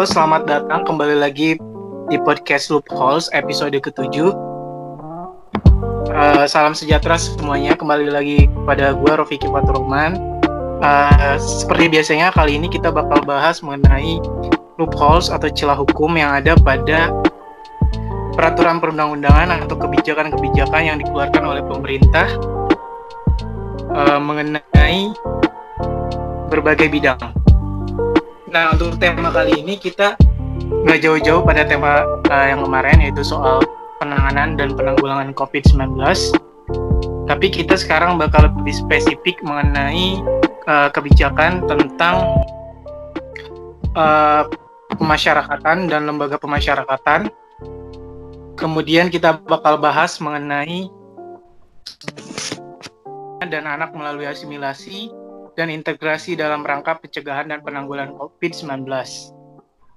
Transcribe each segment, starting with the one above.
Selamat datang kembali lagi di podcast Loopholes episode ke-7. Uh, salam sejahtera semuanya, kembali lagi kepada gue Rofiki Faturrahman. Uh, seperti biasanya kali ini kita bakal bahas mengenai loopholes atau celah hukum yang ada pada peraturan perundang-undangan atau kebijakan-kebijakan yang dikeluarkan oleh pemerintah uh, mengenai berbagai bidang. Nah, untuk tema kali ini kita nggak jauh-jauh pada tema uh, yang kemarin yaitu soal penanganan dan penanggulangan COVID-19. Tapi kita sekarang bakal lebih spesifik mengenai uh, kebijakan tentang uh, pemasyarakatan dan lembaga pemasyarakatan. Kemudian kita bakal bahas mengenai dan anak melalui asimilasi dan integrasi dalam rangka pencegahan dan penanggulangan COVID-19.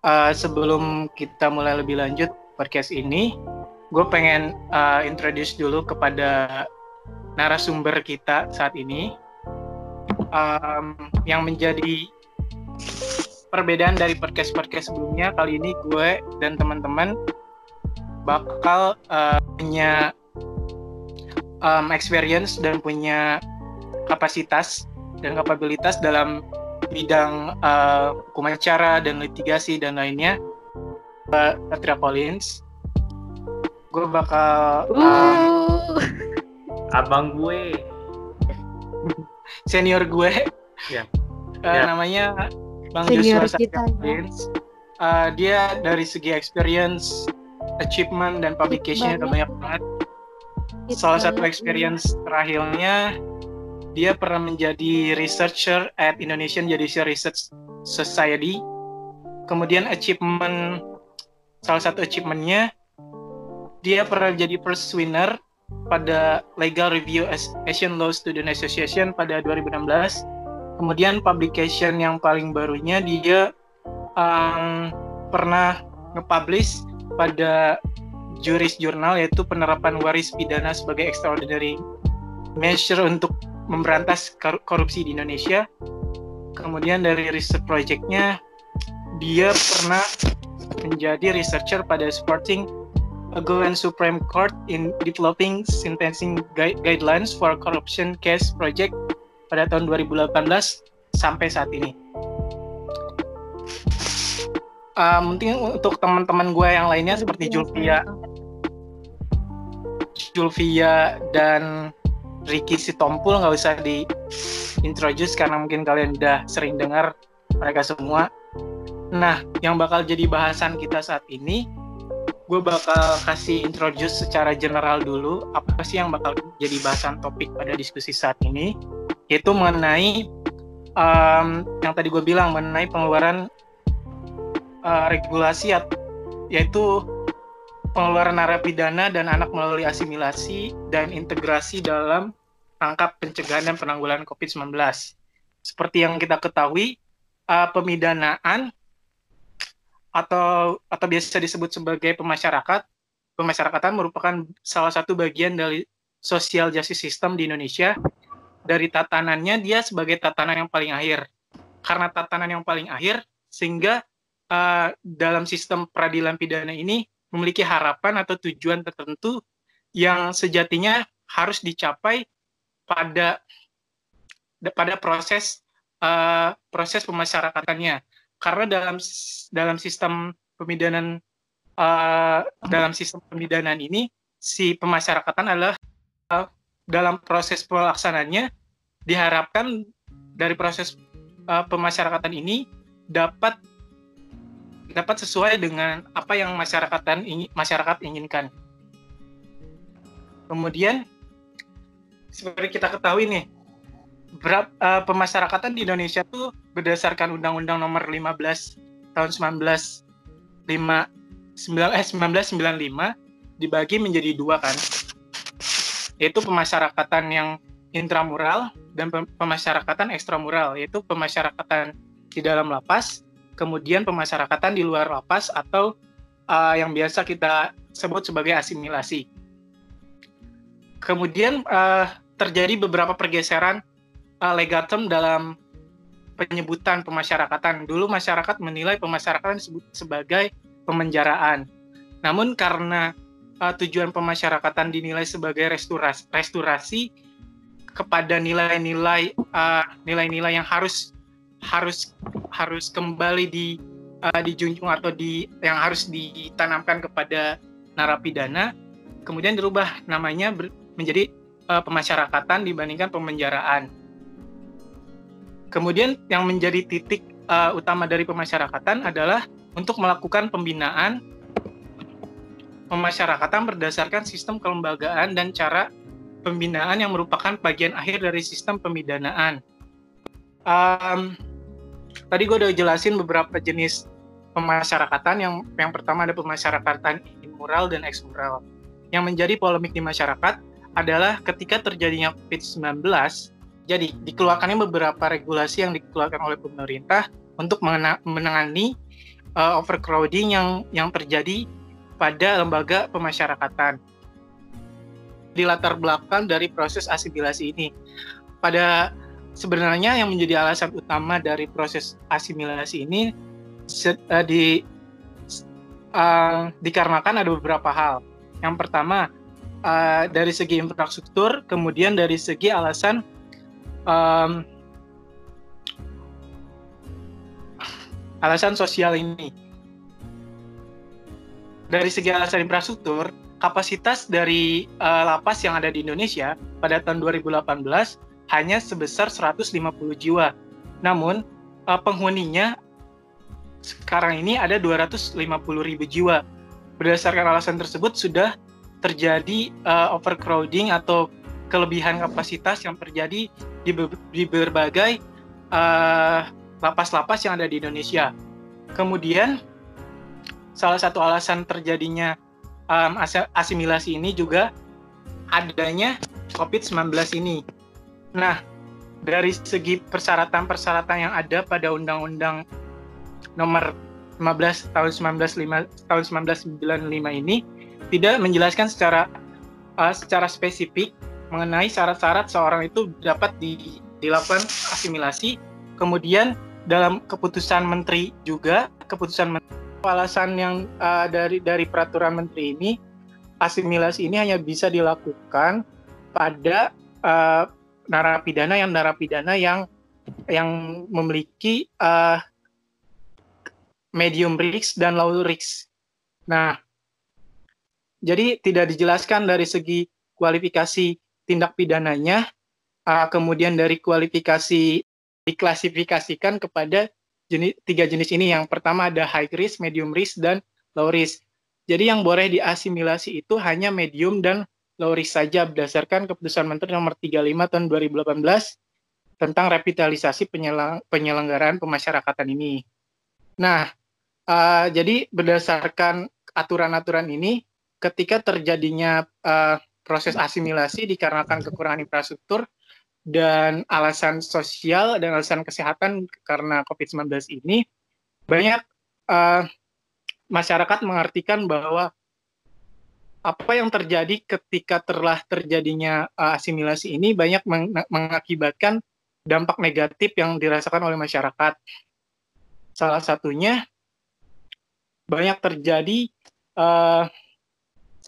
Uh, sebelum kita mulai lebih lanjut podcast ini, gue pengen uh, introduce dulu kepada narasumber kita saat ini um, yang menjadi perbedaan dari podcast-podcast sebelumnya. Kali ini gue dan teman-teman bakal uh, punya um, experience dan punya kapasitas dan kapabilitas dalam bidang uh, hukum acara dan litigasi dan lainnya. Mbak Katria Collins. Gue bakal uh, abang gue. Senior gue. Ya. uh, ya. namanya Bang senior Joshua kita, Collins. Uh, dia dari segi experience achievement dan publication udah banyak banget. salah satu experience terakhirnya dia pernah menjadi researcher at Indonesian Judicial Research Society. Kemudian achievement salah satu achievementnya dia pernah jadi first winner pada Legal Review Asian Law Student Association pada 2016. Kemudian publication yang paling barunya dia um, pernah nge-publish pada Juris Journal yaitu penerapan waris pidana sebagai extraordinary measure untuk memberantas korupsi di Indonesia. Kemudian dari research projectnya dia pernah menjadi researcher pada supporting Agoan Supreme Court in developing sentencing guidelines for corruption case project pada tahun 2018 sampai saat ini. Uh, mungkin untuk teman-teman gue yang lainnya seperti Julvia, Julvia dan Ricky Sitompul nggak usah di introduce karena mungkin kalian udah sering dengar mereka semua. Nah, yang bakal jadi bahasan kita saat ini, gue bakal kasih introduce secara general dulu apa sih yang bakal jadi bahasan topik pada diskusi saat ini, yaitu mengenai um, yang tadi gue bilang mengenai pengeluaran uh, regulasi yaitu pengeluaran narapidana dan anak melalui asimilasi dan integrasi dalam rangka pencegahan dan penanggulangan COVID-19. Seperti yang kita ketahui, uh, pemidanaan atau atau biasa disebut sebagai pemasyarakat, pemasyarakatan merupakan salah satu bagian dari social justice system di Indonesia. Dari tatanannya dia sebagai tatanan yang paling akhir. Karena tatanan yang paling akhir, sehingga uh, dalam sistem peradilan pidana ini memiliki harapan atau tujuan tertentu yang sejatinya harus dicapai pada pada proses uh, proses pemasyarakatannya karena dalam dalam sistem pemidanan uh, dalam sistem pemidanan ini si pemasyarakatan adalah uh, dalam proses pelaksananya diharapkan dari proses uh, pemasyarakatan ini dapat dapat sesuai dengan apa yang masyarakat ingin, masyarakat inginkan. Kemudian seperti kita ketahui nih, berapa uh, pemasyarakatan di Indonesia tuh berdasarkan Undang-Undang Nomor 15 tahun 19 5 9 eh 1995 dibagi menjadi dua kan. Yaitu pemasyarakatan yang intramural dan pemasyarakatan ekstramural, yaitu pemasyarakatan di dalam lapas kemudian pemasyarakatan di luar lapas atau uh, yang biasa kita sebut sebagai asimilasi. Kemudian uh, terjadi beberapa pergeseran uh, legatum dalam penyebutan pemasyarakatan. Dulu masyarakat menilai pemasyarakatan sebagai pemenjaraan. Namun karena uh, tujuan pemasyarakatan dinilai sebagai restorasi, restorasi kepada nilai-nilai uh, nilai-nilai yang harus harus harus kembali di uh, dijunjung atau di yang harus ditanamkan kepada narapidana kemudian dirubah namanya ber, menjadi uh, pemasyarakatan dibandingkan pemenjaraan Kemudian yang menjadi titik uh, utama dari pemasyarakatan adalah untuk melakukan pembinaan pemasyarakatan berdasarkan sistem kelembagaan dan cara pembinaan yang merupakan bagian akhir dari sistem pemidanaan. Um, tadi gue udah jelasin beberapa jenis pemasyarakatan. Yang yang pertama ada pemasyarakatan immoral dan ekmoral. Yang menjadi polemik di masyarakat adalah ketika terjadinya COVID-19 jadi dikeluarkannya beberapa regulasi yang dikeluarkan oleh pemerintah untuk menangani uh, overcrowding yang yang terjadi pada lembaga pemasyarakatan. Di latar belakang dari proses asimilasi ini, pada sebenarnya yang menjadi alasan utama dari proses asimilasi ini uh, di uh, dikarenakan ada beberapa hal. Yang pertama uh, dari segi infrastruktur, kemudian dari segi alasan um, alasan sosial ini. Dari segi alasan infrastruktur, kapasitas dari uh, lapas yang ada di Indonesia pada tahun 2018 hanya sebesar 150 jiwa. Namun uh, penghuninya sekarang ini ada 250 ribu jiwa. Berdasarkan alasan tersebut sudah terjadi uh, overcrowding atau kelebihan kapasitas yang terjadi di, di berbagai eh, lapas-lapas yang ada di Indonesia. Kemudian salah satu alasan terjadinya um, asimilasi ini juga adanya COVID-19 ini. Nah, dari segi persyaratan-persyaratan yang ada pada Undang-Undang Nomor 15 tahun 1995 tahun 1995 ini tidak menjelaskan secara uh, secara spesifik mengenai syarat-syarat seorang itu dapat di, dilakukan asimilasi. Kemudian dalam keputusan menteri juga keputusan menteri, alasan yang uh, dari dari peraturan menteri ini asimilasi ini hanya bisa dilakukan pada uh, narapidana yang narapidana yang yang memiliki uh, medium risk dan low risk. Nah, jadi tidak dijelaskan dari segi kualifikasi tindak pidananya, uh, kemudian dari kualifikasi diklasifikasikan kepada jenis, tiga jenis ini. Yang pertama ada high risk, medium risk, dan low risk. Jadi yang boleh diasimilasi itu hanya medium dan low risk saja berdasarkan keputusan Menteri nomor 35 tahun 2018 tentang revitalisasi penyelang, penyelenggaraan pemasyarakatan ini. Nah, uh, jadi berdasarkan aturan-aturan ini, ketika terjadinya uh, proses asimilasi dikarenakan kekurangan infrastruktur dan alasan sosial dan alasan kesehatan karena COVID-19 ini banyak uh, masyarakat mengartikan bahwa apa yang terjadi ketika telah terjadinya uh, asimilasi ini banyak meng mengakibatkan dampak negatif yang dirasakan oleh masyarakat. Salah satunya banyak terjadi uh,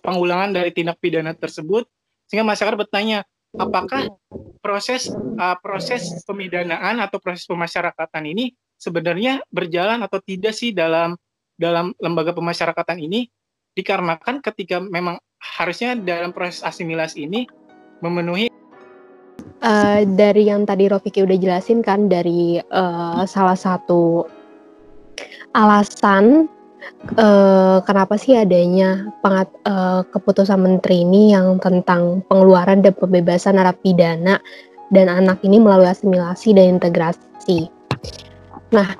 pengulangan dari tindak pidana tersebut sehingga masyarakat bertanya apakah proses uh, proses pemidanaan atau proses pemasyarakatan ini sebenarnya berjalan atau tidak sih dalam dalam lembaga pemasyarakatan ini dikarenakan ketika memang harusnya dalam proses asimilasi ini memenuhi uh, dari yang tadi Rofiki udah jelasin kan dari uh, salah satu alasan uh, kenapa sih adanya pengat, uh, keputusan menteri ini yang tentang pengeluaran dan pembebasan narapidana dan anak ini melalui asimilasi dan integrasi. Nah,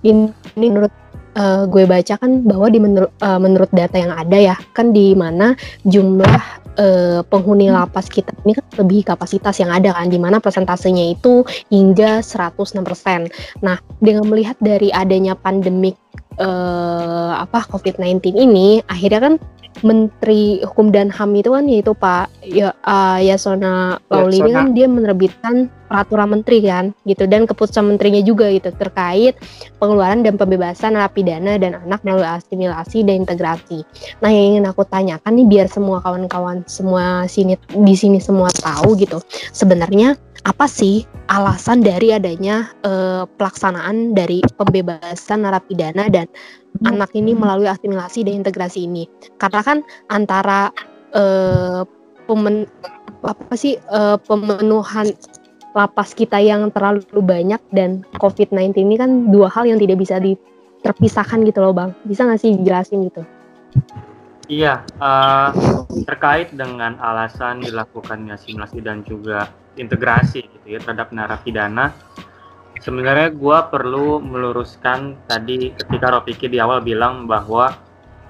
ini, ini menurut uh, gue baca kan bahwa di menurut uh, menurut data yang ada ya kan di mana jumlah uh, penghuni lapas kita ini kan lebih kapasitas yang ada kan di mana persentasenya itu hingga 106%. Nah, dengan melihat dari adanya pandemik uh, apa COVID-19 ini akhirnya kan Menteri Hukum dan HAM itu kan yaitu Pak ya, uh, Yasona Lauli ini kan dia menerbitkan peraturan menteri kan gitu dan keputusan menterinya juga gitu terkait pengeluaran dan pembebasan narapidana dan anak melalui asimilasi dan integrasi. Nah, yang ingin aku tanyakan nih biar semua kawan-kawan semua sini di sini semua tahu gitu. Sebenarnya apa sih alasan dari adanya uh, pelaksanaan dari pembebasan narapidana dan anak ini melalui asimilasi dan integrasi ini? Karena kan antara uh, pemen apa sih uh, pemenuhan lapas kita yang terlalu banyak dan COVID-19 ini kan dua hal yang tidak bisa terpisahkan gitu loh bang. Bisa nggak sih jelasin gitu? Iya, uh, terkait dengan alasan dilakukannya simulasi dan juga integrasi gitu ya terhadap narapidana, sebenarnya gue perlu meluruskan tadi ketika Ropiki di awal bilang bahwa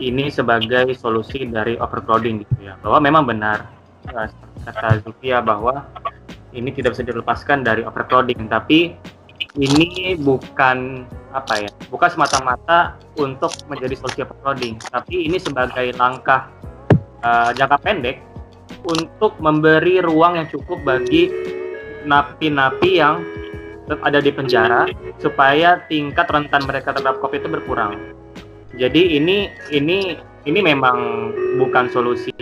ini sebagai solusi dari overcrowding gitu ya, bahwa memang benar uh, kata Zulfia bahwa ini tidak bisa dilepaskan dari overcrowding, tapi ini bukan apa ya bukan semata-mata untuk menjadi solusi overcrowding. Tapi ini sebagai langkah uh, jangka pendek untuk memberi ruang yang cukup bagi napi-napi yang ada di penjara supaya tingkat rentan mereka terhadap covid itu berkurang. Jadi ini ini ini memang bukan solusi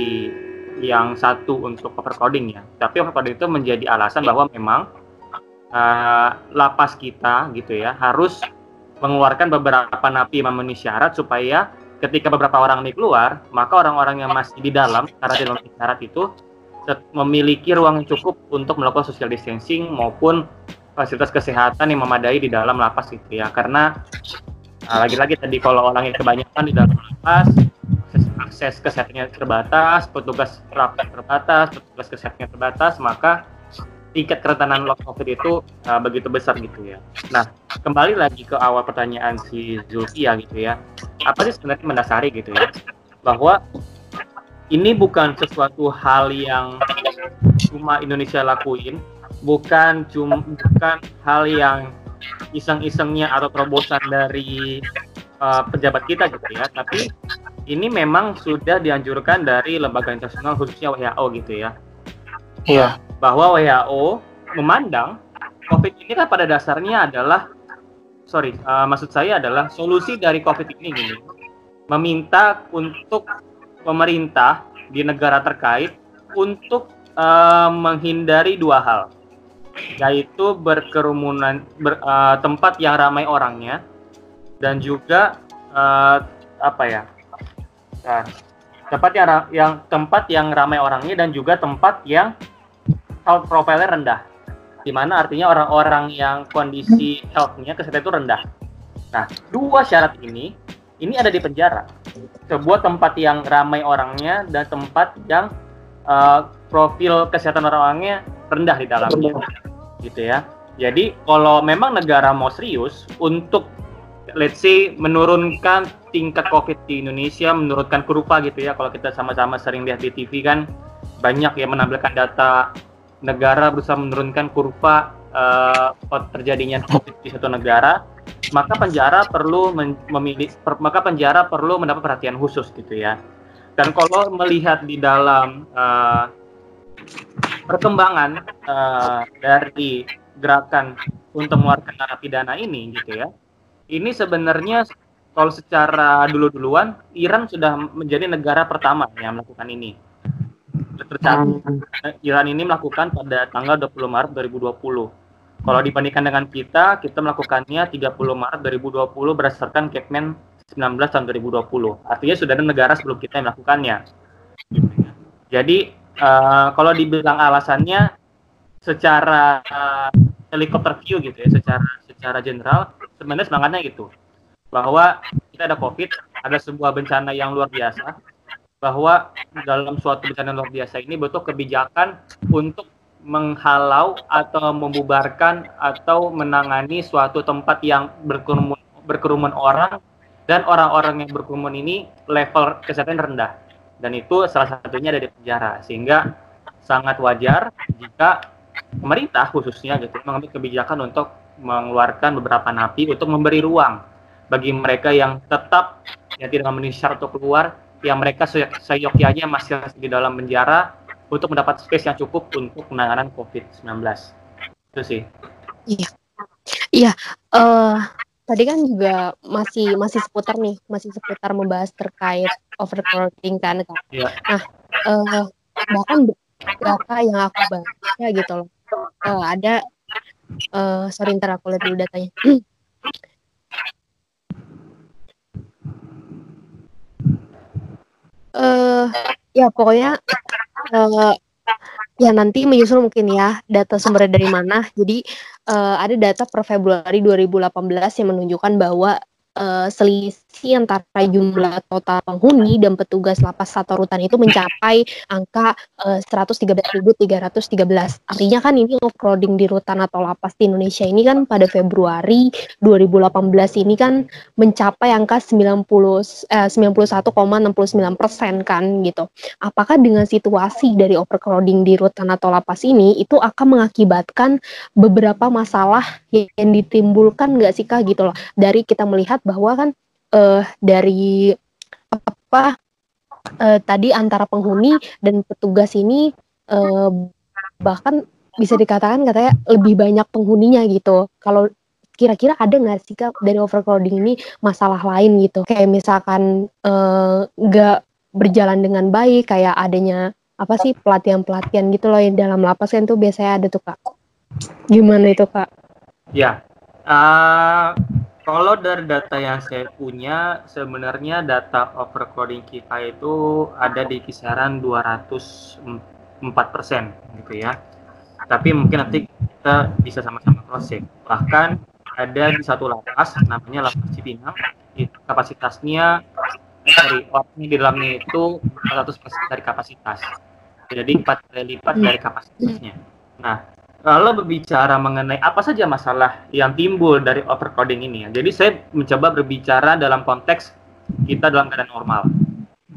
yang satu untuk overcrowding ya. Tapi overcrowding itu menjadi alasan bahwa memang uh, lapas kita gitu ya harus mengeluarkan beberapa napi memenuhi syarat supaya ketika beberapa orang ini keluar maka orang-orang yang masih di dalam karena dalam syarat itu memiliki ruang yang cukup untuk melakukan social distancing maupun fasilitas kesehatan yang memadai di dalam lapas gitu ya. Karena uh, lagi-lagi tadi kalau orang yang kebanyakan di dalam lapas akses kesehatannya terbatas, petugas lapas terbatas, petugas kesehatannya terbatas, maka tingkat kerentanan long COVID itu uh, begitu besar gitu ya. Nah, kembali lagi ke awal pertanyaan si Zulfia gitu ya. Apa sih sebenarnya mendasari gitu ya? Bahwa ini bukan sesuatu hal yang cuma Indonesia lakuin, bukan cuma bukan hal yang iseng-isengnya atau terobosan dari uh, pejabat kita gitu ya, tapi ini memang sudah dianjurkan dari lembaga internasional khususnya WHO gitu ya. Iya bahwa WHO memandang COVID ini kan pada dasarnya adalah sorry uh, maksud saya adalah solusi dari COVID ini gini meminta untuk pemerintah di negara terkait untuk uh, menghindari dua hal. Yaitu berkerumunan ber, uh, tempat yang ramai orangnya dan juga uh, apa ya uh, tempat yang yang tempat yang ramai orangnya dan juga tempat yang health profile rendah. Di mana artinya orang-orang yang kondisi health-nya kesehatan itu rendah. Nah, dua syarat ini ini ada di penjara. Sebuah tempat yang ramai orangnya dan tempat yang uh, profil kesehatan orang-orangnya rendah di dalamnya. Gitu ya. Jadi kalau memang negara mau serius untuk let's say menurunkan tingkat COVID di Indonesia, menurunkan kurva gitu ya. Kalau kita sama-sama sering lihat di TV kan banyak yang menampilkan data negara berusaha menurunkan kurva uh, terjadinya COVID di satu negara, maka penjara perlu memilih, per, maka penjara perlu mendapat perhatian khusus gitu ya. Dan kalau melihat di dalam uh, perkembangan uh, dari gerakan untuk mengeluarkan narapidana ini gitu ya, ini sebenarnya kalau secara dulu-duluan Iran sudah menjadi negara pertama yang melakukan ini tercatat hmm. Iran ini melakukan pada tanggal 20 Maret 2020. Kalau dibandingkan dengan kita, kita melakukannya 30 Maret 2020 berdasarkan Kepmen 19 tahun 2020. Artinya sudah ada negara sebelum kita yang melakukannya. Jadi uh, kalau dibilang alasannya secara uh, helikopter view gitu ya, secara secara general sebenarnya semangatnya gitu bahwa kita ada COVID, ada sebuah bencana yang luar biasa, bahwa dalam suatu bencana luar biasa ini butuh kebijakan untuk menghalau atau membubarkan atau menangani suatu tempat yang berkerumun berkerumun orang dan orang-orang yang berkerumun ini level kesehatan rendah. Dan itu salah satunya ada di penjara. Sehingga sangat wajar jika pemerintah khususnya gitu mengambil kebijakan untuk mengeluarkan beberapa napi untuk memberi ruang bagi mereka yang tetap yang tidak memenuhi syarat untuk keluar yang mereka seyogyanya masih di dalam penjara untuk mendapat space yang cukup untuk penanganan COVID-19. Itu sih. Iya. Iya, uh, tadi kan juga masih masih seputar nih, masih seputar membahas terkait overcrowding kan. Iya. Nah, uh, bahkan berapa yang aku baca gitu loh. Uh, ada uh, sorry ntar aku lihat dulu datanya. uh, ya pokoknya uh, ya nanti menyusul mungkin ya data sumbernya dari mana. Jadi uh, ada data per Februari 2018 yang menunjukkan bahwa uh, selisih antara jumlah total penghuni dan petugas lapas satu rutan itu mencapai angka uh, 113.313. Artinya kan ini overcrowding di rutan atau lapas di Indonesia ini kan pada Februari 2018 ini kan mencapai angka 90 eh, 91,69 persen kan gitu. Apakah dengan situasi dari overcrowding di rutan atau lapas ini itu akan mengakibatkan beberapa masalah yang ditimbulkan nggak sih kak gitu loh dari kita melihat bahwa kan uh, dari apa uh, tadi antara penghuni dan petugas ini uh, bahkan bisa dikatakan katanya lebih banyak penghuninya gitu. Kalau kira-kira ada nggak sih kak dari overcrowding ini masalah lain gitu? Kayak misalkan nggak uh, berjalan dengan baik, kayak adanya apa sih pelatihan-pelatihan gitu loh yang dalam lapas kan tuh biasanya ada tuh kak. Gimana itu kak? Ya, uh, kalau dari data yang saya punya, sebenarnya data overcrowding kita itu ada di kisaran 204 persen, gitu ya. Tapi mungkin nanti kita bisa sama-sama cross check. Bahkan ada di satu lapas, namanya lapas Cipinang, itu kapasitasnya sorry, orangnya di dalamnya itu 400 persen dari kapasitas. Jadi empat kali lipat dari kapasitasnya. Nah, kalau berbicara mengenai apa saja masalah yang timbul dari overcrowding ini ya. Jadi saya mencoba berbicara dalam konteks kita dalam keadaan normal.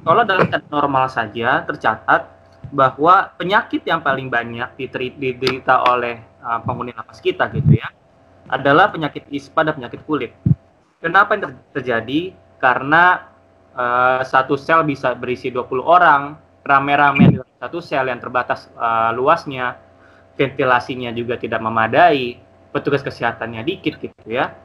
Kalau dalam keadaan normal saja tercatat bahwa penyakit yang paling banyak diderita oleh uh, penghuni lapas kita gitu ya adalah penyakit ispa dan penyakit kulit. Kenapa yang terjadi? Karena uh, satu sel bisa berisi 20 orang, rame-rame satu sel yang terbatas uh, luasnya ventilasinya juga tidak memadai, petugas kesehatannya dikit gitu ya.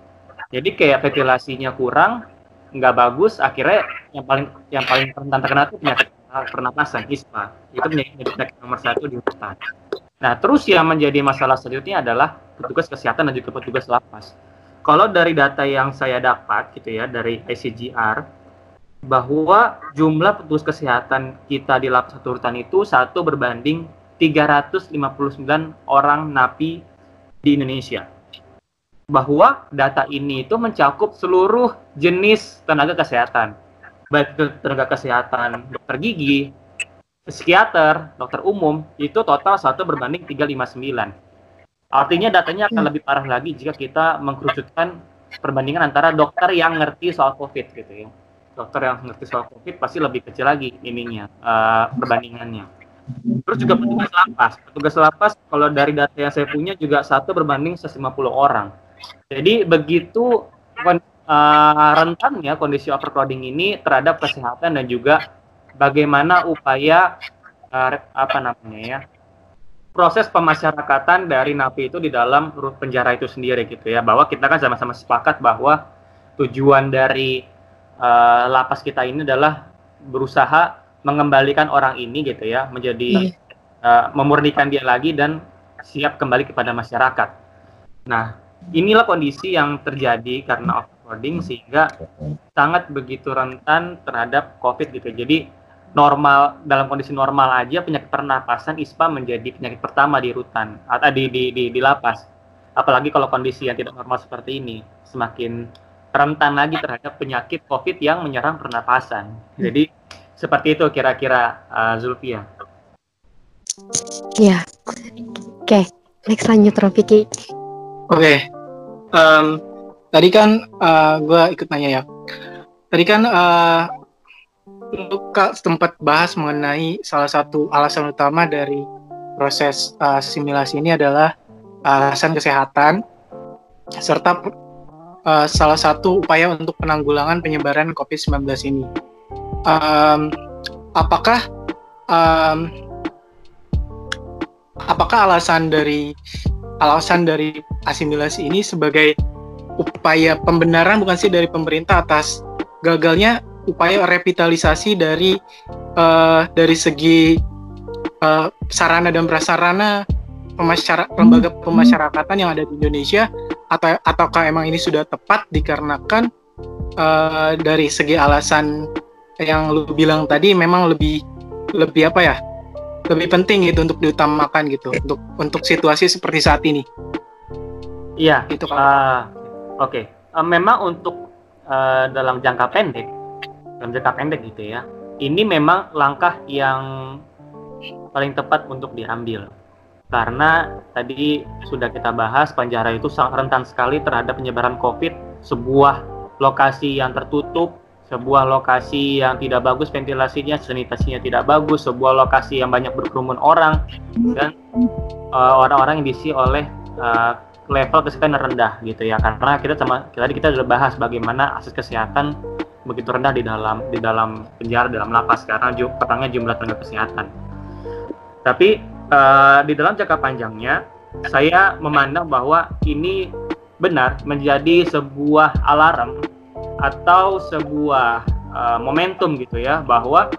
Jadi kayak ventilasinya kurang, nggak bagus, akhirnya yang paling yang paling rentan terkena itu penyakit pernapasan ISPA. Itu menjadi penyakit nomor satu di hutan. Nah, terus yang menjadi masalah selanjutnya adalah petugas kesehatan dan juga petugas lapas. Kalau dari data yang saya dapat gitu ya dari ICGR bahwa jumlah petugas kesehatan kita di lapas satu rutan itu satu berbanding 359 orang napi di Indonesia. Bahwa data ini itu mencakup seluruh jenis tenaga kesehatan. Baik itu tenaga kesehatan dokter gigi, psikiater, dokter umum, itu total satu berbanding 359. Artinya datanya akan lebih parah lagi jika kita mengkerucutkan perbandingan antara dokter yang ngerti soal COVID gitu ya. Dokter yang ngerti soal COVID pasti lebih kecil lagi ininya, uh, perbandingannya Terus juga petugas lapas. Petugas lapas kalau dari data yang saya punya juga satu berbanding 150 orang. Jadi begitu uh, rentannya kondisi overcrowding ini terhadap kesehatan dan juga bagaimana upaya uh, apa namanya ya proses pemasyarakatan dari napi itu di dalam penjara itu sendiri gitu ya bahwa kita kan sama-sama sepakat bahwa tujuan dari uh, lapas kita ini adalah berusaha mengembalikan orang ini gitu ya menjadi uh, memurnikan dia lagi dan siap kembali kepada masyarakat. Nah, inilah kondisi yang terjadi karena overcrowding sehingga sangat begitu rentan terhadap COVID gitu. Jadi normal dalam kondisi normal aja penyakit pernapasan ISPA menjadi penyakit pertama di rutan atau di di di, di lapas. Apalagi kalau kondisi yang tidak normal seperti ini semakin rentan lagi terhadap penyakit COVID yang menyerang pernapasan. Jadi seperti itu kira-kira uh, Zulfia. Iya. Oke, okay. next lanjut Rafiki. Oke. Okay. Um, tadi kan uh, gue ikut nanya ya. Tadi kan uh, lu kak sempat bahas mengenai salah satu alasan utama dari proses uh, simulasi ini adalah alasan kesehatan serta uh, salah satu upaya untuk penanggulangan penyebaran COVID-19 ini. Um, apakah um, apakah alasan dari alasan dari asimilasi ini sebagai upaya pembenaran bukan sih dari pemerintah atas gagalnya upaya revitalisasi dari uh, dari segi uh, sarana dan prasarana pemasyara lembaga pemasyarakatan yang ada di Indonesia atau ataukah emang ini sudah tepat dikarenakan uh, dari segi alasan yang lu bilang tadi memang lebih lebih apa ya lebih penting gitu untuk diutamakan gitu untuk untuk situasi seperti saat ini. Iya. Itu kan. Uh, Oke. Okay. Uh, memang untuk uh, dalam jangka pendek, dalam jangka pendek gitu ya, ini memang langkah yang paling tepat untuk diambil karena tadi sudah kita bahas penjara itu sangat rentan sekali terhadap penyebaran COVID sebuah lokasi yang tertutup sebuah lokasi yang tidak bagus ventilasinya, sanitasinya tidak bagus, sebuah lokasi yang banyak berkerumun orang dan uh, orang-orang yang diisi oleh uh, level kesehatan rendah gitu ya. Karena kita sama tadi kita sudah bahas bagaimana akses kesehatan begitu rendah di dalam di dalam penjara dalam lapas karena pertama jumlah tenaga kesehatan. Tapi uh, di dalam jangka panjangnya saya memandang bahwa ini benar menjadi sebuah alarm atau sebuah uh, momentum gitu ya bahwa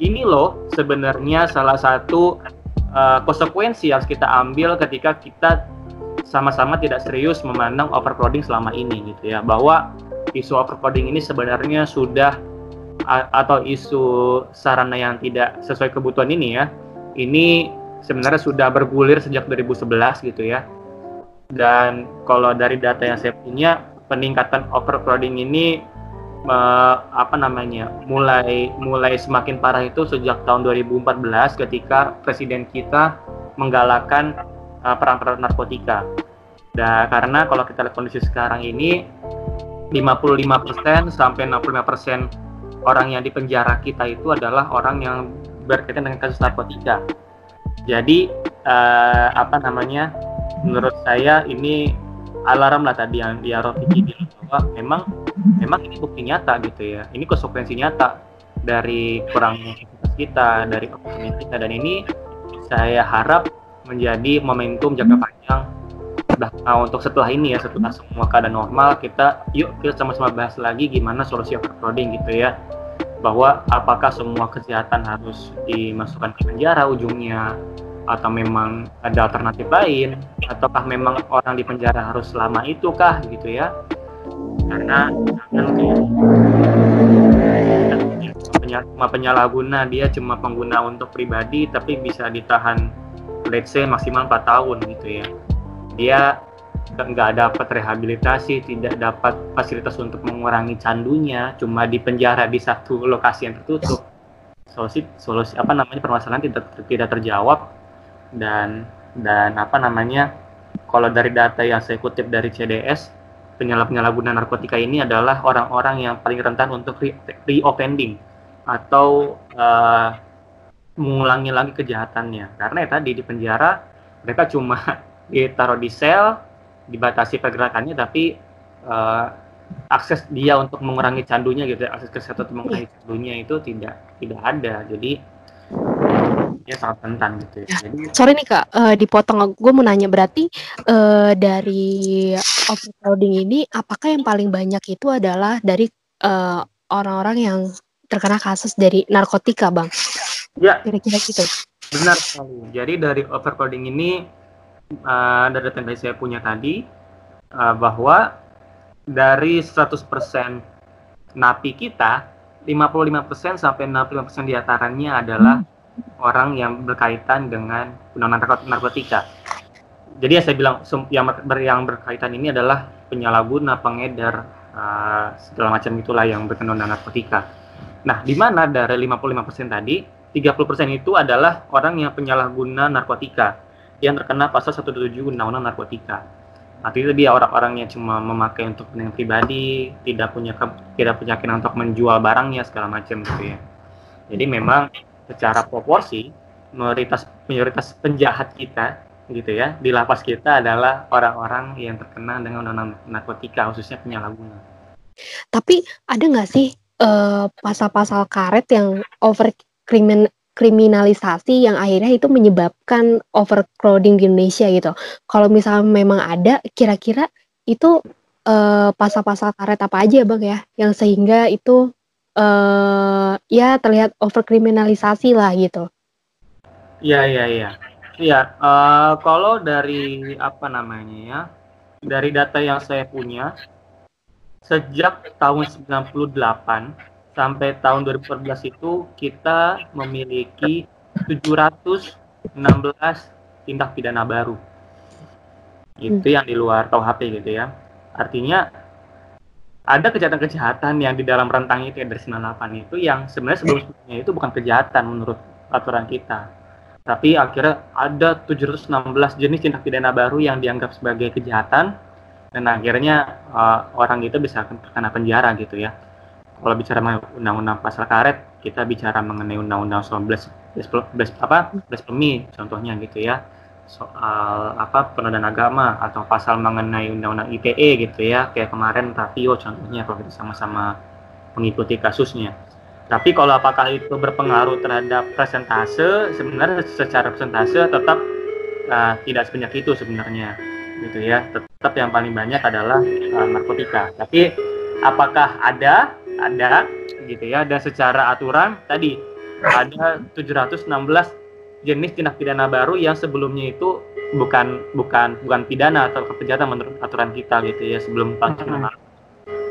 ini loh sebenarnya salah satu uh, konsekuensi yang harus kita ambil ketika kita sama-sama tidak serius memandang overcrowding selama ini gitu ya. Bahwa isu overcrowding ini sebenarnya sudah atau isu sarana yang tidak sesuai kebutuhan ini ya ini sebenarnya sudah bergulir sejak 2011 gitu ya. Dan kalau dari data yang saya punya peningkatan overcrowding ini uh, apa namanya mulai mulai semakin parah itu sejak tahun 2014 ketika presiden kita menggalakkan uh, perang-perang narkotika. Dan karena kalau kita lihat kondisi sekarang ini 55% sampai 65% orang yang di penjara kita itu adalah orang yang berkaitan dengan kasus narkotika. Jadi uh, apa namanya? Menurut saya ini alarm lah tadi yang dia Rofiki bilang bahwa memang memang ini bukti nyata gitu ya. Ini konsekuensi nyata dari kurangnya kita dari oportunitas kita. Dan ini saya harap menjadi momentum jangka panjang nah, untuk setelah ini ya setelah semua keadaan normal kita yuk kita sama-sama bahas lagi gimana solusi overcrowding gitu ya. Bahwa apakah semua kesehatan harus dimasukkan ke penjara ujungnya atau memang ada alternatif lain? Ataukah memang orang di penjara harus selama itu kah gitu ya? Karena cuma penyalahguna dia cuma pengguna untuk pribadi tapi bisa ditahan let's say maksimal 4 tahun gitu ya. Dia nggak dapat rehabilitasi tidak dapat fasilitas untuk mengurangi candunya cuma di penjara di satu lokasi yang tertutup. Solusi solusi apa namanya permasalahan tidak tidak terjawab dan dan apa namanya kalau dari data yang saya kutip dari CDS penyalahgunaan narkotika ini adalah orang-orang yang paling rentan untuk reoffending atau uh, mengulangi lagi kejahatannya. Karena ya tadi di penjara mereka cuma ditaruh di sel dibatasi pergerakannya tapi uh, akses dia untuk mengurangi candunya gitu akses kesehatan untuk mengurangi candunya itu tidak tidak ada. Jadi dia sangat rentan gitu ya. ya. Jadi, sorry nih kak, uh, dipotong. Gue mau nanya berarti uh, dari overcrowding ini, apakah yang paling banyak itu adalah dari orang orang-orang yang terkena kasus dari narkotika, bang? Ya. Kira-kira gitu. Benar sekali. Jadi dari overcrowding ini uh, dari data yang saya punya tadi uh, bahwa dari 100% napi kita 55% sampai 65% di antaranya adalah hmm orang yang berkaitan dengan undang-undang narkotika. Jadi yang saya bilang yang, ber, yang berkaitan ini adalah penyalahguna, pengedar, uh, segala macam itulah yang berkaitan dengan narkotika. Nah, di mana dari 55% tadi, 30% itu adalah orang yang penyalahguna narkotika yang terkena pasal 177 Undang-Undang Narkotika. Artinya dia orang-orang yang cuma memakai untuk kepentingan pribadi, tidak punya tidak punya keyakinan untuk menjual barangnya segala macam gitu ya. Jadi memang secara proporsi mayoritas mayoritas penjahat kita gitu ya di lapas kita adalah orang-orang yang terkena dengan undang-undang narkotika khususnya penyalahguna. Tapi ada nggak sih uh, pasal-pasal karet yang over krimin kriminalisasi yang akhirnya itu menyebabkan overcrowding di Indonesia gitu. Kalau misalnya memang ada, kira-kira itu pasal pasal-pasal karet apa aja bang ya, yang sehingga itu uh, ya terlihat overkriminalisasi lah gitu. Iya iya iya. Iya, uh, kalau dari apa namanya ya, dari data yang saya punya, sejak tahun 98 sampai tahun 2014 itu kita memiliki 716 tindak pidana baru. Itu hmm. yang di luar KUHP gitu ya. Artinya ada kejahatan-kejahatan yang di dalam rentang itu dari 98 itu yang sebenarnya sebelumnya itu bukan kejahatan menurut aturan kita tapi akhirnya ada 716 jenis tindak pidana baru yang dianggap sebagai kejahatan dan akhirnya uh, orang itu bisa terkena penjara gitu ya. Kalau bicara undang-undang pasal karet, kita bicara mengenai undang-undang soal blas, blas, apa blasfemi contohnya gitu ya. Soal apa penodaan agama atau pasal mengenai undang-undang ITE gitu ya. Kayak kemarin Rapio contohnya kalau kita sama-sama mengikuti kasusnya tapi kalau apakah itu berpengaruh terhadap presentase, sebenarnya secara presentase tetap uh, tidak sebanyak itu sebenarnya, gitu ya. Tetap yang paling banyak adalah uh, narkotika. Tapi apakah ada? Ada, gitu ya. Dan secara aturan tadi ada 716 jenis tindak pidana baru yang sebelumnya itu bukan bukan bukan pidana atau kejahatan menurut aturan kita gitu ya sebelum tahun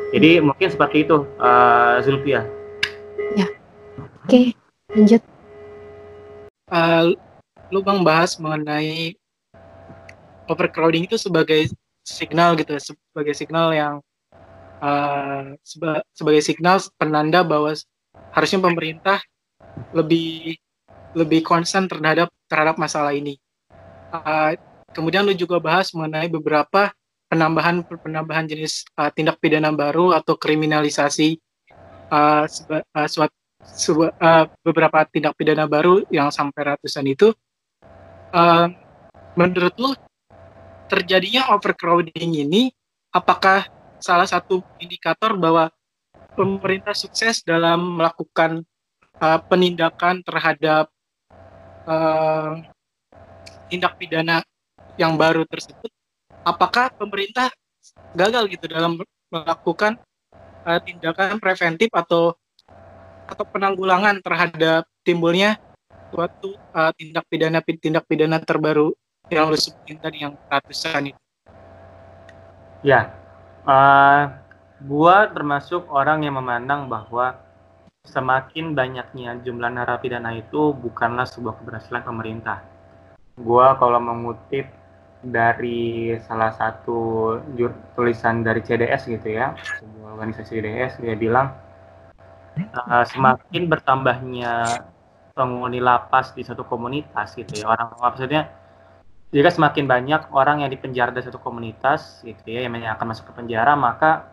Jadi mungkin seperti itu uh, Zulfia. Ya. Oke, lanjut. Uh, lu bang bahas mengenai overcrowding itu sebagai signal gitu, sebagai signal yang uh, seba sebagai signal penanda bahwa harusnya pemerintah lebih lebih konsen terhadap terhadap masalah ini. Uh, kemudian lu juga bahas mengenai beberapa penambahan penambahan jenis uh, tindak pidana baru atau kriminalisasi uh, seba, uh, suat, seba, uh, beberapa tindak pidana baru yang sampai ratusan itu, uh, menurut lo terjadinya overcrowding ini apakah salah satu indikator bahwa pemerintah sukses dalam melakukan uh, penindakan terhadap uh, tindak pidana yang baru tersebut? Apakah pemerintah gagal gitu dalam melakukan uh, tindakan preventif atau atau penanggulangan terhadap timbulnya suatu uh, tindak pidana tindak pidana terbaru yang lo sebutin tadi yang ratusan itu. Ya, uh, gua termasuk orang yang memandang bahwa semakin banyaknya jumlah narapidana itu bukanlah sebuah keberhasilan pemerintah. Gua kalau mengutip dari salah satu tulisan dari CDS gitu ya, sebuah organisasi CDS dia bilang uh, semakin bertambahnya penghuni lapas di satu komunitas gitu ya orang maksudnya jika semakin banyak orang yang dipenjara di satu komunitas gitu ya yang akan masuk ke penjara maka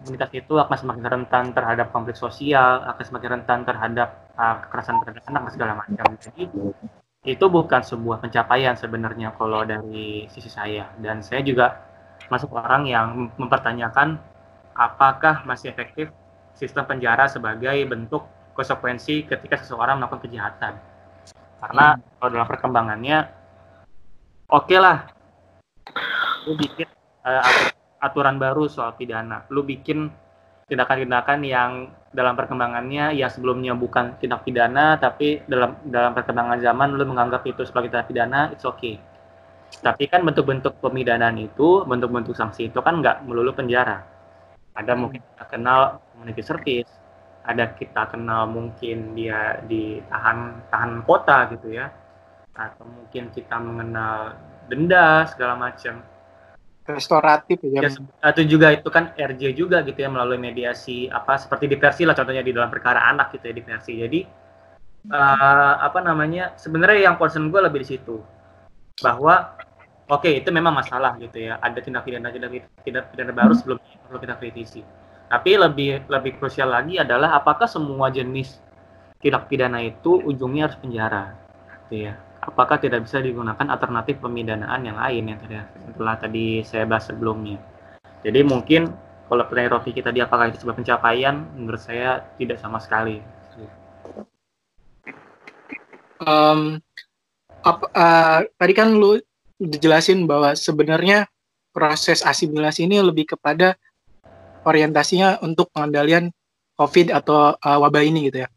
komunitas itu akan semakin rentan terhadap konflik sosial akan semakin rentan terhadap uh, kekerasan terhadap anak segala macam jadi itu bukan sebuah pencapaian sebenarnya kalau dari sisi saya dan saya juga masuk orang yang mempertanyakan apakah masih efektif sistem penjara sebagai bentuk konsekuensi ketika seseorang melakukan kejahatan karena hmm. kalau dalam perkembangannya oke okay lah lu bikin uh, aturan baru soal pidana. Lu bikin tindakan-tindakan yang dalam perkembangannya yang sebelumnya bukan tindak pidana tapi dalam dalam perkembangan zaman lu menganggap itu sebagai tindak pidana it's okay. Tapi kan bentuk-bentuk pemidanaan itu bentuk-bentuk sanksi itu kan nggak melulu penjara. Ada mungkin kita kenal community service ada kita kenal mungkin dia ditahan tahan kota gitu ya. Atau mungkin kita mengenal denda segala macam restoratif ya. ya atau juga itu kan RJ juga gitu ya melalui mediasi apa seperti diversi lah contohnya di dalam perkara anak gitu ya diversi. Jadi uh, apa namanya sebenarnya yang concern gue lebih di situ bahwa oke okay, itu memang masalah gitu ya ada tindak pidana tindak tidak pidana baru sebelum perlu kita kritisi. Tapi lebih lebih krusial lagi adalah apakah semua jenis tindak pidana itu ujungnya harus penjara, gitu ya apakah tidak bisa digunakan alternatif pemidanaan yang lain yang tadi telah tadi saya bahas sebelumnya. Jadi mungkin kalau pertanyaan Rofiki tadi apakah itu sebuah pencapaian, menurut saya tidak sama sekali. Um, apa, uh, tadi kan lu dijelasin bahwa sebenarnya proses asimilasi ini lebih kepada orientasinya untuk pengendalian COVID atau uh, wabah ini gitu ya.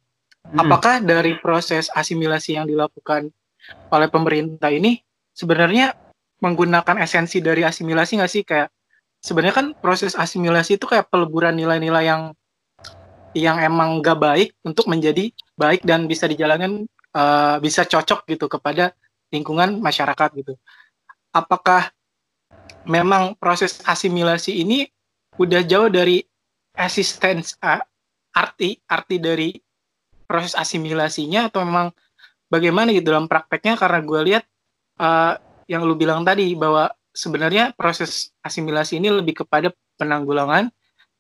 Hmm. Apakah dari proses asimilasi yang dilakukan oleh pemerintah ini sebenarnya menggunakan esensi dari asimilasi nggak sih kayak sebenarnya kan proses asimilasi itu kayak peleburan nilai-nilai yang yang emang gak baik untuk menjadi baik dan bisa dijalankan uh, bisa cocok gitu kepada lingkungan masyarakat gitu. Apakah memang proses asimilasi ini udah jauh dari existence uh, arti arti dari proses asimilasinya atau memang bagaimana gitu dalam prakteknya karena gue lihat uh, yang lu bilang tadi bahwa sebenarnya proses asimilasi ini lebih kepada penanggulangan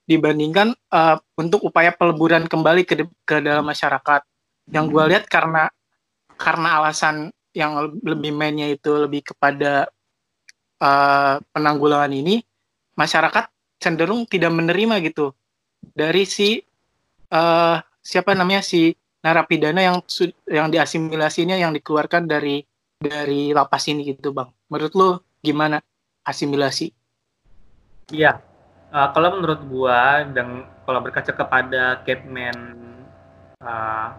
dibandingkan uh, untuk upaya peleburan kembali ke, ke dalam masyarakat. Yang gue lihat karena karena alasan yang lebih mainnya itu lebih kepada uh, penanggulangan ini, masyarakat cenderung tidak menerima gitu dari si uh, siapa namanya si narapidana yang yang diasimilasinya yang dikeluarkan dari dari lapas ini gitu bang. Menurut lo gimana asimilasi? Iya, uh, kalau menurut gua dan kalau berkaca kepada Kepmen uh,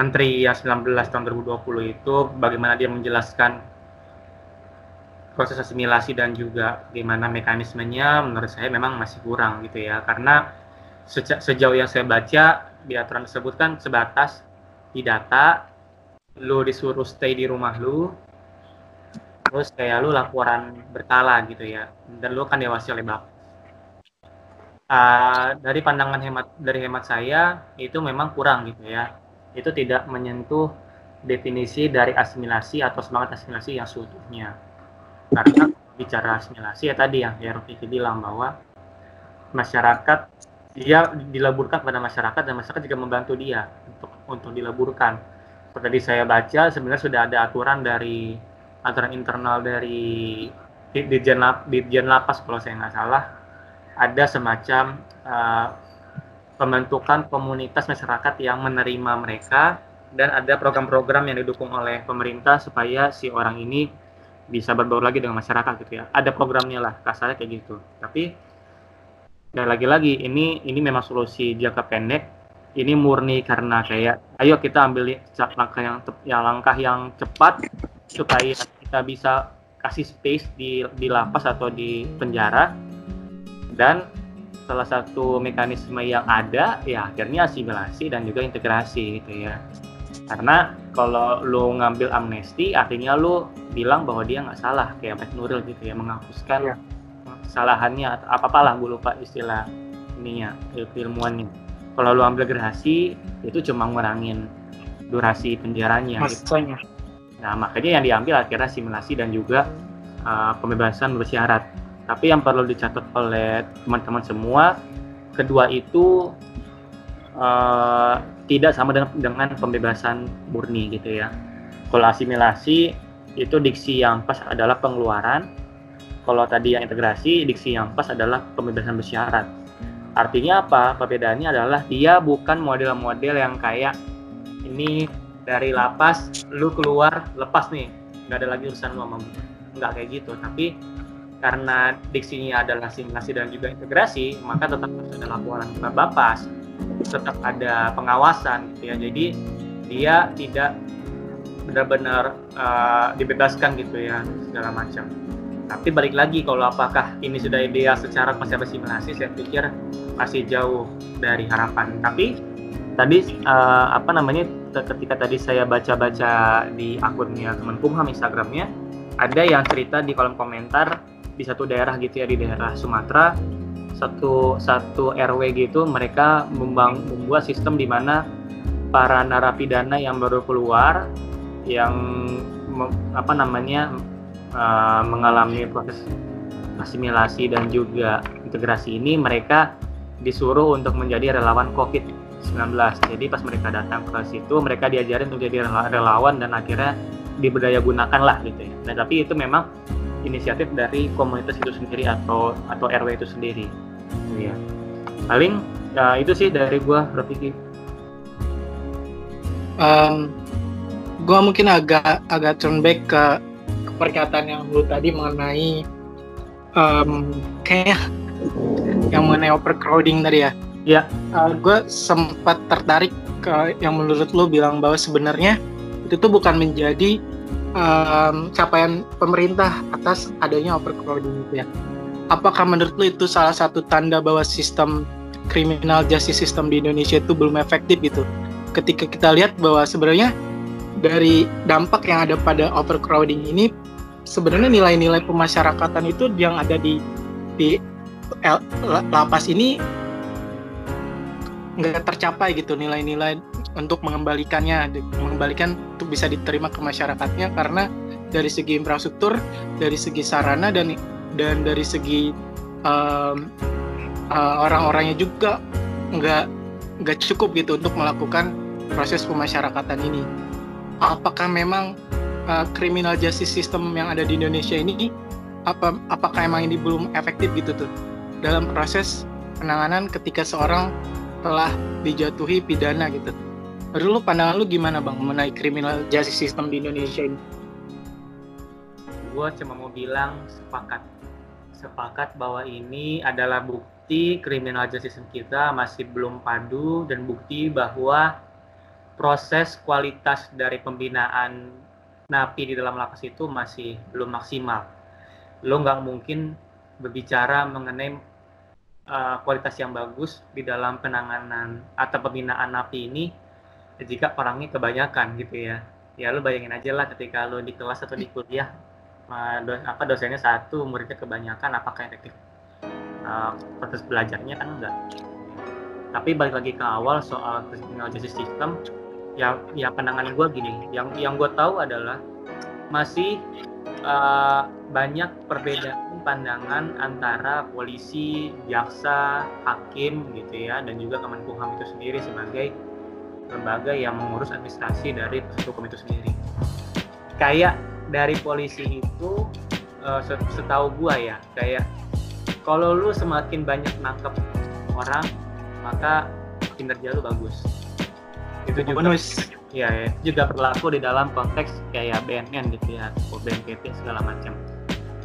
Menteri yang 19 tahun 2020 itu bagaimana dia menjelaskan proses asimilasi dan juga bagaimana mekanismenya menurut saya memang masih kurang gitu ya karena sejauh yang saya baca di aturan tersebut kan sebatas di data lu disuruh stay di rumah lu terus kayak lu laporan berkala gitu ya dan lu kan diawasi oleh bapak. Uh, dari pandangan hemat dari hemat saya itu memang kurang gitu ya. Itu tidak menyentuh definisi dari asimilasi atau semangat asimilasi yang seutuhnya. Karena bicara asimilasi ya tadi yang ya Rafiki bilang bahwa masyarakat dia dilaburkan kepada masyarakat dan masyarakat juga membantu dia untuk untuk dilaburkan. Seperti tadi saya baca sebenarnya sudah ada aturan dari aturan internal dari Dirjen Dirjen Lapas kalau saya nggak salah ada semacam uh, pembentukan komunitas masyarakat yang menerima mereka dan ada program-program yang didukung oleh pemerintah supaya si orang ini bisa berbaur lagi dengan masyarakat gitu ya. Ada programnya lah, kasarnya kayak gitu. Tapi dan lagi-lagi ini ini memang solusi jangka pendek. Ini murni karena kayak ayo kita ambil langkah yang langkah yang cepat supaya kita bisa kasih space di di lapas atau di penjara. Dan salah satu mekanisme yang ada ya akhirnya asimilasi dan juga integrasi gitu ya. Karena kalau lu ngambil amnesti artinya lu bilang bahwa dia nggak salah kayak Mas Nuril gitu ya menghapuskan ya kesalahannya atau apa apalah gue lupa istilah ininya ilmuannya kalau lu ambil gerasi itu cuma ngurangin durasi penjaranya Maksudnya. gitu. nah makanya yang diambil akhirnya simulasi dan juga uh, pembebasan bersyarat tapi yang perlu dicatat oleh teman-teman semua kedua itu uh, tidak sama dengan, dengan pembebasan murni gitu ya kalau asimilasi itu diksi yang pas adalah pengeluaran kalau tadi yang integrasi, diksi yang pas adalah pembebasan bersyarat. Artinya apa? Perbedaannya adalah dia bukan model-model yang kayak ini dari lapas, lu keluar lepas nih, nggak ada lagi urusan lu sama nggak kayak gitu. Tapi karena diksinya adalah simulasi dan juga integrasi, maka tetap harus ada laporan ke Bapas, tetap ada pengawasan gitu ya. Jadi dia tidak benar-benar uh, dibebaskan gitu ya segala macam. Tapi balik lagi kalau apakah ini sudah ideal secara konsep simulasi, saya pikir masih jauh dari harapan. Tapi tadi uh, apa namanya ketika tadi saya baca-baca di akunnya Kemenkumham Instagramnya ada yang cerita di kolom komentar di satu daerah gitu ya di daerah Sumatera satu satu RW gitu mereka membang, membuat sistem di mana para narapidana yang baru keluar yang apa namanya uh, mengalami proses asimilasi dan juga integrasi ini mereka disuruh untuk menjadi relawan COVID-19. Jadi pas mereka datang ke situ mereka diajarin untuk jadi relawan dan akhirnya diberdaya gunakan lah gitu ya. Nah tapi itu memang inisiatif dari komunitas itu sendiri atau atau RW itu sendiri. iya paling ya itu sih dari gua berpikir um, gue mungkin agak agak turn back ke, ke pernyataan yang lu tadi mengenai um, kayak yang mengenai overcrowding tadi ya. Iya. Uh, gue sempat tertarik ke yang menurut lu bilang bahwa sebenarnya itu tuh bukan menjadi um, capaian pemerintah atas adanya overcrowding itu ya. Apakah menurut lu itu salah satu tanda bahwa sistem criminal justice system di Indonesia itu belum efektif gitu? Ketika kita lihat bahwa sebenarnya dari dampak yang ada pada overcrowding ini sebenarnya nilai-nilai pemasyarakatan itu yang ada di di lapas ini nggak tercapai gitu nilai-nilai untuk mengembalikannya mengembalikan untuk bisa diterima ke masyarakatnya karena dari segi infrastruktur dari segi sarana dan dan dari segi um, uh, orang-orangnya juga nggak nggak cukup gitu untuk melakukan proses pemasyarakatan ini. Apakah memang uh, criminal justice system yang ada di Indonesia ini apa apakah emang ini belum efektif gitu tuh dalam proses penanganan ketika seorang telah dijatuhi pidana gitu. Menurut lu pandangan lu gimana bang mengenai criminal justice system di Indonesia ini? Gue cuma mau bilang sepakat sepakat bahwa ini adalah bukti criminal justice system kita masih belum padu dan bukti bahwa proses kualitas dari pembinaan napi di dalam lapas itu masih belum maksimal. Lo nggak mungkin berbicara mengenai uh, kualitas yang bagus di dalam penanganan atau pembinaan napi ini jika orangnya kebanyakan gitu ya. Ya lo bayangin aja lah ketika lo di kelas atau di kuliah uh, apa dosennya satu, muridnya kebanyakan, apakah efektif uh, proses belajarnya kan enggak. Tapi balik lagi ke awal soal criminal justice system, ya ya pandangan gue gini yang yang gue tahu adalah masih uh, banyak perbedaan pandangan antara polisi, jaksa, hakim gitu ya dan juga Kemenkumham itu sendiri sebagai lembaga yang mengurus administrasi dari hukum itu sendiri. Kayak dari polisi itu uh, setahu gua ya kayak kalau lu semakin banyak nangkep orang maka kinerja lu bagus itu juga bonus ya, ya juga berlaku di dalam konteks kayak BNN gitu ya BNPT segala macam.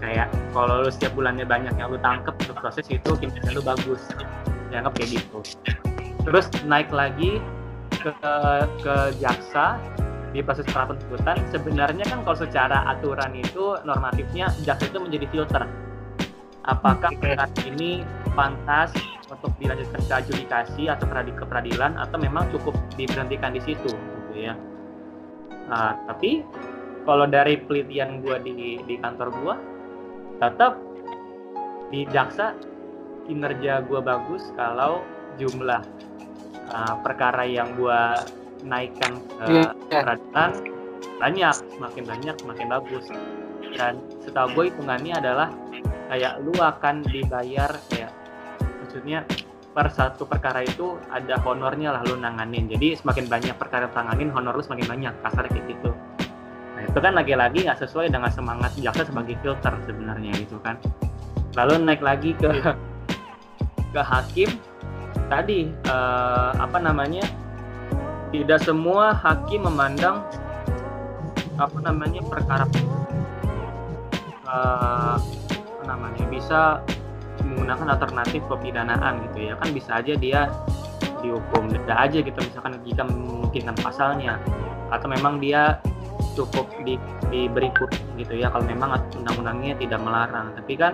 Kayak kalau lu setiap bulannya banyak yang lu tangkep untuk proses itu kinerja lu bagus. Dianggap kayak gitu. Terus naik lagi ke ke jaksa di proses pra penuntutan sebenarnya kan kalau secara aturan itu normatifnya jaksa itu menjadi filter. Apakah perkara ini pantas untuk dilanjutkan ke adjudikasi atau ke peradilan atau memang cukup diberhentikan di situ gitu ya. Nah, tapi kalau dari penelitian gue di di kantor gue tetap di jaksa kinerja gue bagus kalau jumlah uh, perkara yang gue naikkan ke yeah, yeah. peradilan banyak semakin banyak semakin bagus dan setahu gue hitungannya adalah kayak lu akan dibayar kayak maksudnya per satu perkara itu ada honornya lah lu nanganin. Jadi semakin banyak perkara tanganin honor lu semakin banyak kasar kayak gitu. Nah itu kan lagi-lagi nggak sesuai dengan semangat jaksa sebagai filter sebenarnya gitu kan. Lalu naik lagi ke ke hakim. Tadi eh, apa namanya tidak semua hakim memandang apa namanya perkara eh, apa namanya bisa menggunakan alternatif pepidanaan gitu ya. Kan bisa aja dia dihukum denda aja gitu misalkan jika memungkinkan pasalnya. Atau memang dia cukup di, diberi gitu ya kalau memang undang-undangnya tidak melarang. Tapi kan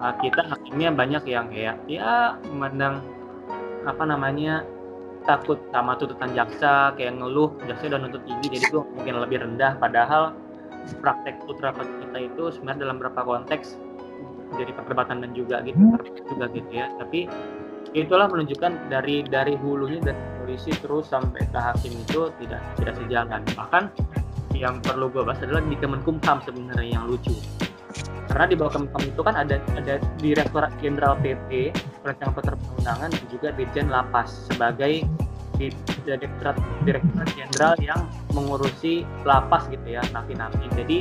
uh, kita hakimnya banyak yang kayak ya memandang apa namanya takut sama tuntutan jaksa kayak ngeluh jaksa udah nuntut tinggi jadi gue mungkin lebih rendah. Padahal praktek putra kita itu sebenarnya dalam beberapa konteks jadi perdebatan dan juga gitu hmm. juga gitu ya. Tapi itulah menunjukkan dari dari hulunya dari polisi terus sampai ke hakim itu tidak tidak sejalan. Bahkan yang perlu gue bahas adalah di Kemenkumham sebenarnya yang lucu. Karena di bawah Kemenkumham itu kan ada ada Direktorat Jenderal PP Perencanaan Perundang-undangan dan juga Dirjen Lapas sebagai di Direktorat Direktorat Jenderal yang mengurusi lapas gitu ya napi-napi. Jadi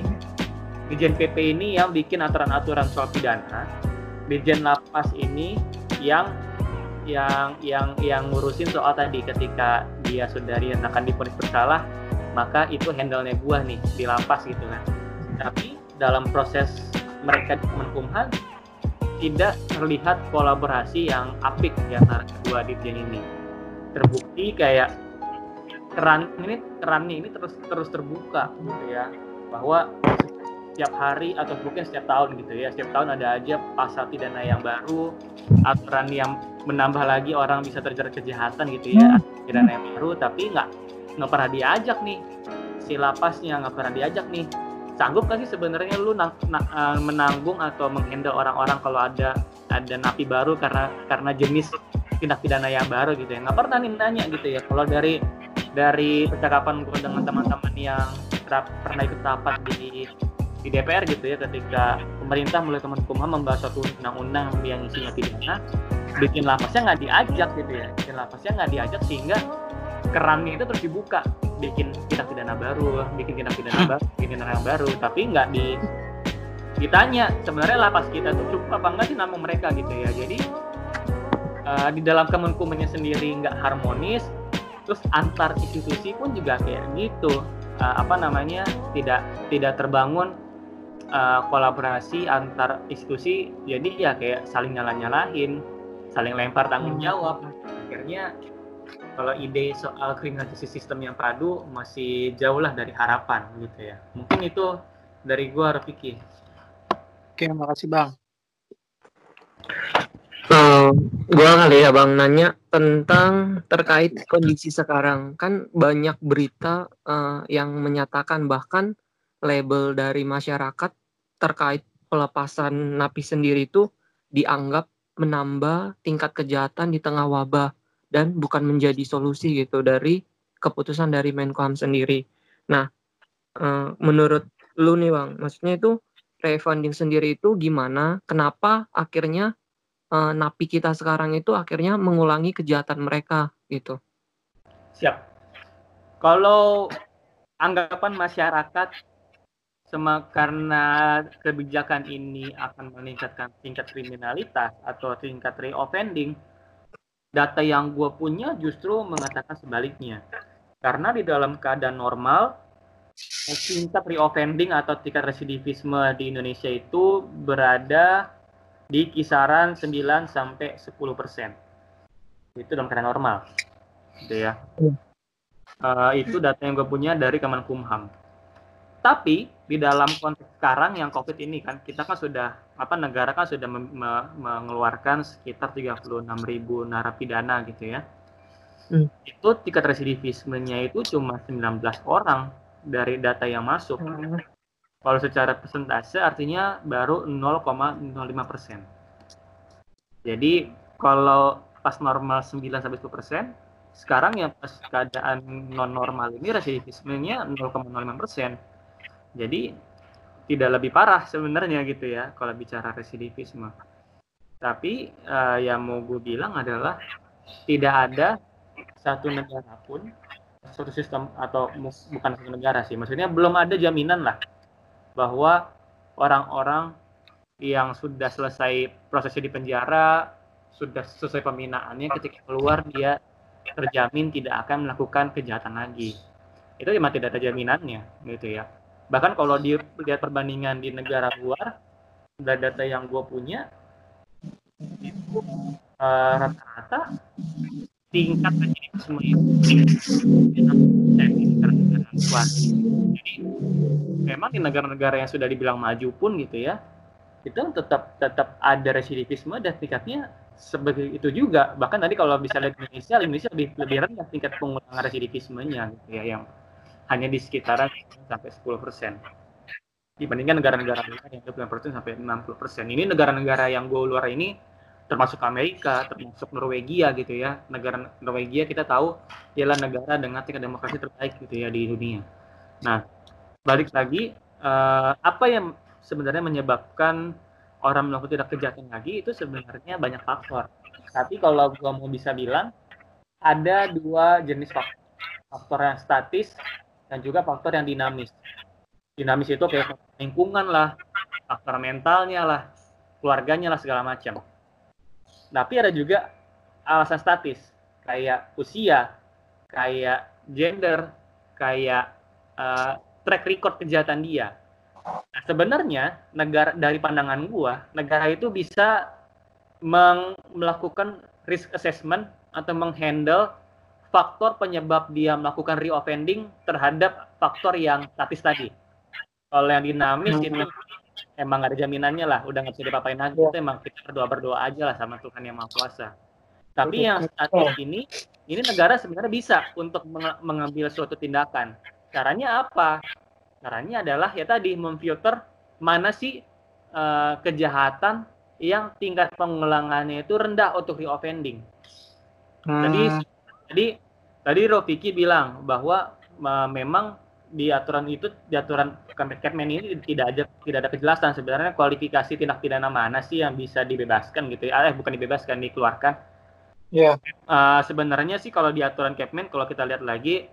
Dirjen PP ini yang bikin aturan-aturan soal pidana. Dirjen Lapas ini yang yang yang yang ngurusin soal tadi. Ketika dia sudah akan diponis bersalah maka itu handle-nya gua nih di lapas gitu kan. Tapi dalam proses mereka di Kemenkumham tidak terlihat kolaborasi yang apik di antara kedua dirjen ini. Terbukti kayak keran ini kerannya ini terus terus terbuka gitu ya. Bahwa setiap hari atau mungkin setiap tahun gitu ya. Setiap tahun ada aja pasal pidana yang baru. Aturan yang menambah lagi orang bisa terjerat kejahatan gitu ya. Hmm. pidana yang baru tapi nggak nggak pernah diajak nih. Si lapasnya nggak pernah diajak nih. Sanggup gak sih sebenarnya lu na na eh, menanggung atau menghandle orang-orang kalau ada ada napi baru karena karena jenis tindak pidana yang baru gitu ya? Nggak pernah nih nanya gitu ya. Kalau dari dari percakapan gue dengan teman-teman yang pernah ikut rapat di di DPR gitu ya ketika pemerintah mulai Kemenkumham membahas suatu undang-undang yang isinya pidana bikin lapasnya nggak diajak gitu ya. Bikin lapasnya nggak diajak sehingga kerannya itu terus dibuka. Bikin tindak pidana baru bikin tindak pidana baru bikin tindak pidana baru. Tapi nggak di ditanya sebenarnya lapas kita tuh cukup apa enggak sih nama mereka gitu ya. Jadi uh, di dalam kemenkumenya sendiri nggak harmonis terus antar institusi pun juga kayak gitu. Uh, apa namanya tidak tidak terbangun uh, kolaborasi antar institusi jadi ya kayak saling nyala nyalahin saling lempar tanggung hmm. jawab. Akhirnya kalau ide soal kriminalisasi sistem yang padu masih jauh lah dari harapan gitu ya. Mungkin itu dari gua Rafiki. Oke makasih bang. Uh, gua kali ya bang nanya tentang terkait kondisi sekarang. Kan banyak berita uh, yang menyatakan bahkan label dari masyarakat terkait pelepasan napi sendiri itu dianggap menambah tingkat kejahatan di tengah wabah dan bukan menjadi solusi gitu dari keputusan dari Menkumham sendiri. Nah, uh, menurut lu nih bang, maksudnya itu refunding sendiri itu gimana? Kenapa akhirnya uh, napi kita sekarang itu akhirnya mengulangi kejahatan mereka gitu. Siap. Kalau anggapan masyarakat sama karena kebijakan ini akan meningkatkan tingkat kriminalitas atau tingkat reoffending, data yang gue punya justru mengatakan sebaliknya. Karena di dalam keadaan normal, tingkat reoffending atau tingkat residivisme di Indonesia itu berada di kisaran 9 sampai 10 persen. Itu dalam keadaan normal, gitu ya. Uh, itu data yang gue punya dari Kemenkumham. Tapi di dalam konteks sekarang yang COVID ini kan kita kan sudah apa negara kan sudah me me mengeluarkan sekitar 36 ribu narapidana gitu ya. Hmm. Itu tingkat residivismenya itu cuma 19 orang dari data yang masuk. Hmm. Kalau secara persentase artinya baru 0,05 persen. Jadi kalau pas normal 9 sampai 10 persen, sekarang yang pas keadaan non normal ini residivismenya 0,05 persen. Jadi tidak lebih parah sebenarnya gitu ya kalau bicara residivisme. Tapi uh, yang mau gue bilang adalah tidak ada satu negara pun satu sistem atau bukan satu negara sih, maksudnya belum ada jaminan lah bahwa orang-orang yang sudah selesai prosesnya di penjara, sudah selesai pembinaannya, ketika keluar dia terjamin tidak akan melakukan kejahatan lagi. Itu memang tidak ada jaminannya, gitu ya. Bahkan kalau dilihat perbandingan di negara luar, dari data yang gue punya, itu uh, rata-rata tingkat residivisme itu negara-negara luar. Jadi memang di negara-negara yang sudah dibilang maju pun gitu ya, itu tetap tetap ada residivisme dan tingkatnya sebagai itu juga. Bahkan tadi kalau bisa lihat Indonesia, Indonesia lebih lebih rendah tingkat pengulangan residivismenya gitu ya, yang hanya di sekitaran sampai 10 persen dibandingkan negara-negara yang 20 persen sampai 60 persen. Ini negara-negara yang go luar ini termasuk Amerika, termasuk Norwegia gitu ya. Negara Norwegia kita tahu ialah negara dengan tingkat demokrasi terbaik gitu ya di dunia. Nah, balik lagi uh, apa yang sebenarnya menyebabkan orang melakukan tidak kejahatan lagi itu sebenarnya banyak faktor. Tapi kalau gua mau bisa bilang ada dua jenis faktor. Faktor yang statis dan juga faktor yang dinamis. Dinamis itu kayak lingkungan lah, faktor mentalnya lah, keluarganya lah segala macam Tapi ada juga alasan statis kayak usia, kayak gender, kayak uh, track record kejahatan dia. Nah, sebenarnya negara dari pandangan gua, negara itu bisa melakukan risk assessment atau menghandle faktor penyebab dia melakukan reoffending terhadap faktor yang statis tadi. Kalau yang dinamis hmm. itu emang gak ada jaminannya lah, udah nggak bisa dipapain lagi. Itu emang kita berdoa berdoa aja lah sama Tuhan yang Maha Kuasa. Tapi yang statis ini, ini negara sebenarnya bisa untuk mengambil suatu tindakan. Caranya apa? Caranya adalah ya tadi memfilter mana sih uh, kejahatan yang tingkat pengulangannya itu rendah untuk reoffending. Hmm. Jadi jadi tadi Rofiki bilang bahwa uh, memang di aturan itu di aturan Kepmen ini tidak ada tidak ada kejelasan. Sebenarnya kualifikasi tindak pidana mana sih yang bisa dibebaskan gitu ya? Eh bukan dibebaskan dikeluarkan. Ya yeah. uh, sebenarnya sih kalau di aturan Kepmen kalau kita lihat lagi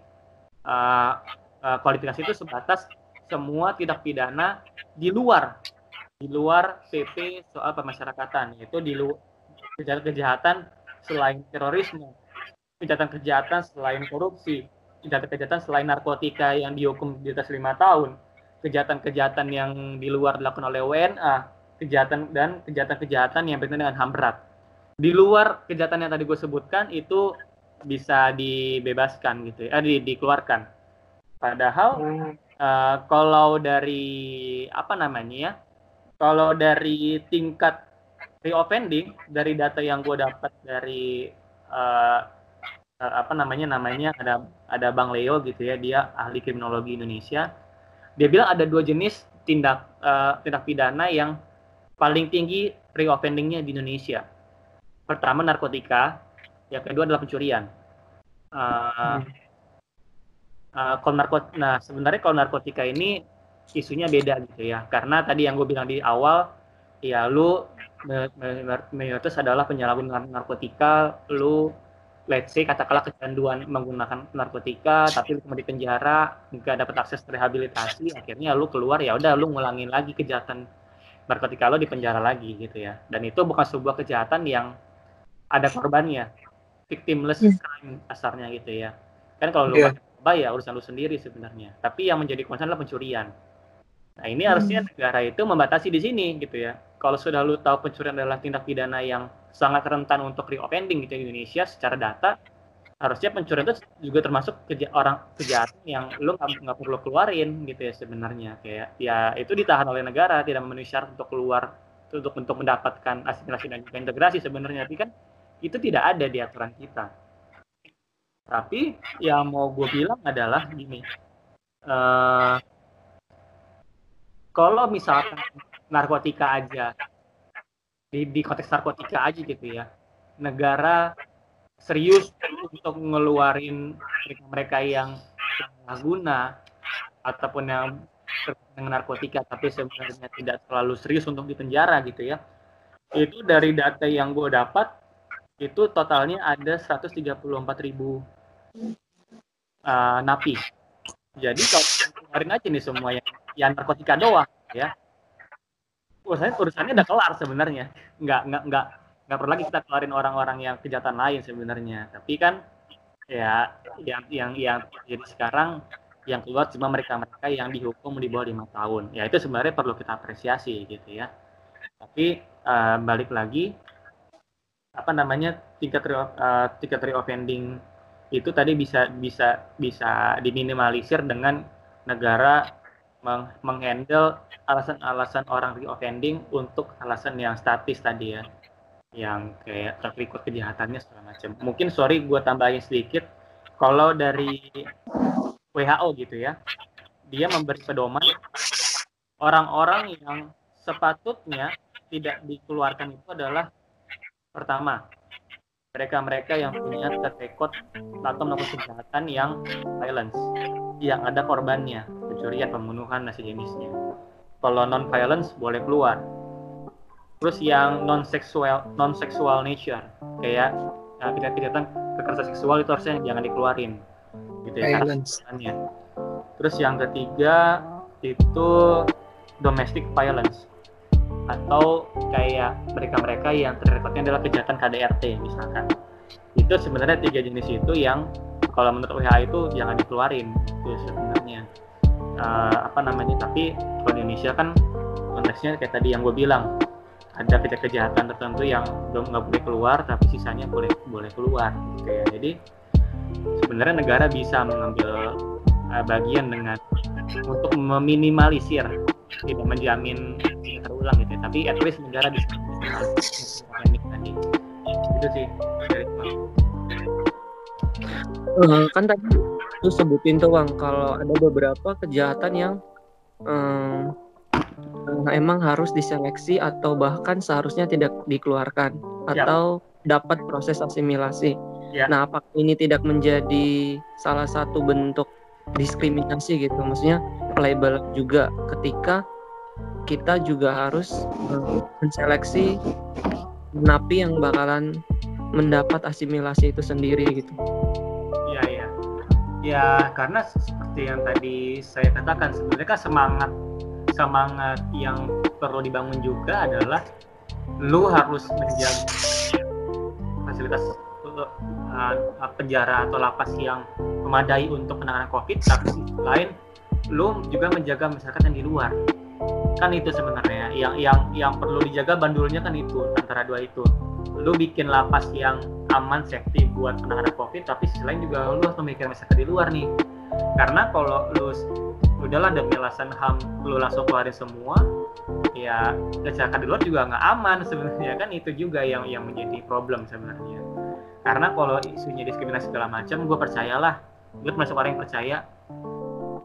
uh, uh, kualifikasi itu sebatas semua tindak pidana di luar di luar PP soal pemasyarakatan yaitu di luar kejahatan selain terorisme kejahatan-kejahatan selain korupsi kejahatan-kejahatan selain narkotika yang dihukum di atas lima tahun kejahatan-kejahatan yang di luar dilakukan oleh WNA kejahatan dan kejahatan-kejahatan yang berkaitan dengan HAM berat di luar kejahatan yang tadi gue sebutkan itu bisa dibebaskan gitu ya, eh, di, dikeluarkan. Padahal hmm. uh, kalau dari apa namanya ya, kalau dari tingkat reoffending dari data yang gue dapat dari uh, apa namanya namanya ada ada Bang Leo gitu ya dia ahli kriminologi Indonesia. Dia bilang ada dua jenis tindak uh, tindak pidana yang paling tinggi reoffendingnya di Indonesia. Pertama narkotika yang kedua adalah pencurian. Uh, uh, kalau narkot nah sebenarnya kalau narkotika ini isunya beda gitu ya. Karena tadi yang gue bilang di awal ya lu mayoritas adalah penyalahgunaan narkotika lu let's say katakanlah kecanduan menggunakan narkotika tapi lu cuma di penjara nggak dapat akses rehabilitasi akhirnya lu keluar ya udah lu ngulangin lagi kejahatan narkotika lu di penjara lagi gitu ya dan itu bukan sebuah kejahatan yang ada korbannya victimless hmm. crime asarnya gitu ya kan kalau lu yeah. ya urusan lu sendiri sebenarnya tapi yang menjadi concern adalah pencurian Nah ini harusnya hmm. negara itu membatasi di sini gitu ya. Kalau sudah lu tahu pencurian adalah tindak pidana yang sangat rentan untuk reoffending gitu di Indonesia secara data, harusnya pencurian itu juga termasuk keja orang kejahatan yang lu nggak perlu keluarin gitu ya sebenarnya. Kayak ya itu ditahan oleh negara tidak memenuhi syarat untuk keluar untuk untuk mendapatkan asimilasi dan juga integrasi sebenarnya. Tapi kan itu tidak ada di aturan kita. Tapi yang mau gue bilang adalah gini uh, kalau misalkan narkotika aja di, di konteks narkotika aja gitu ya. Negara serius untuk ngeluarin mereka yang guna ataupun yang dengan narkotika tapi sebenarnya tidak terlalu serius untuk dipenjara gitu ya. Itu dari data yang gue dapat itu totalnya ada 134 ribu uh, napi. Jadi kalau keluarin aja nih semua yang yang narkotika doang ya urusannya urusannya udah kelar sebenarnya. Nggak nggak nggak nggak perlu lagi kita keluarin orang-orang yang kejahatan lain sebenarnya. Tapi kan ya yang yang yang jadi sekarang yang keluar cuma mereka-mereka yang dihukum di bawah lima tahun. Ya itu sebenarnya perlu kita apresiasi gitu ya. Tapi uh, balik lagi apa namanya tingkat uh, tingkat reoffending itu tadi bisa bisa bisa diminimalisir dengan negara meng menghandle alasan-alasan orang reoffending untuk alasan yang statis tadi ya. Yang kayak track kejahatannya segala macam. Mungkin sorry gue tambahin sedikit. Kalau dari WHO gitu ya dia memberi pedoman orang-orang yang sepatutnya tidak dikeluarkan itu adalah pertama mereka-mereka yang punya track atau melakukan kejahatan yang violence yang ada korbannya pencurian pembunuhan dan sejenisnya. Kalau non violence boleh keluar. Terus yang non seksual non seksual nature. Kayak nah, kita kejahatan kekerasan seksual itu harusnya jangan dikeluarin. Gitu ya terus yang ketiga itu domestic violence. Atau kayak mereka-mereka yang terrekodnya adalah kejahatan KDRT misalkan. Itu sebenarnya tiga jenis itu yang kalau menurut WHO itu jangan dikeluarin itu sebenarnya uh, apa namanya tapi kalau di Indonesia kan konteksnya kayak tadi yang gue bilang ada kejahatan tertentu yang belum nggak boleh keluar tapi sisanya boleh boleh keluar gitu ya. Jadi sebenarnya negara bisa mengambil uh, bagian dengan untuk meminimalisir tidak menjamin tidak terulang gitu ya. tapi at least negara bisa tadi. Itu sih. Uh, kan tadi lu sebutin tuh bang kalau ada beberapa kejahatan yang um, emang harus diseleksi atau bahkan seharusnya tidak dikeluarkan ya. atau dapat proses asimilasi. Ya. Nah, apakah ini tidak menjadi salah satu bentuk diskriminasi gitu? Maksudnya label juga ketika kita juga harus uh, menseleksi napi yang bakalan mendapat asimilasi itu sendiri gitu. Ya, karena seperti yang tadi saya katakan sebenarnya kan semangat semangat yang perlu dibangun juga adalah lu harus menjaga fasilitas uh, penjara atau lapas yang memadai untuk penanganan covid tapi lain lu juga menjaga masyarakat yang di luar kan itu sebenarnya. Yang yang yang perlu dijaga bandulnya kan itu antara dua itu. Lu bikin lapas yang aman safety buat penanganan covid tapi sisi lain juga lu harus memikirkan masyarakat di luar nih. Karena kalau lu udahlah ada alasan ham lu langsung keluarin semua ya kecelakaan di luar juga nggak aman sebenarnya. Kan itu juga yang yang menjadi problem sebenarnya. Karena kalau isunya diskriminasi segala macam gue percayalah gue termasuk orang yang percaya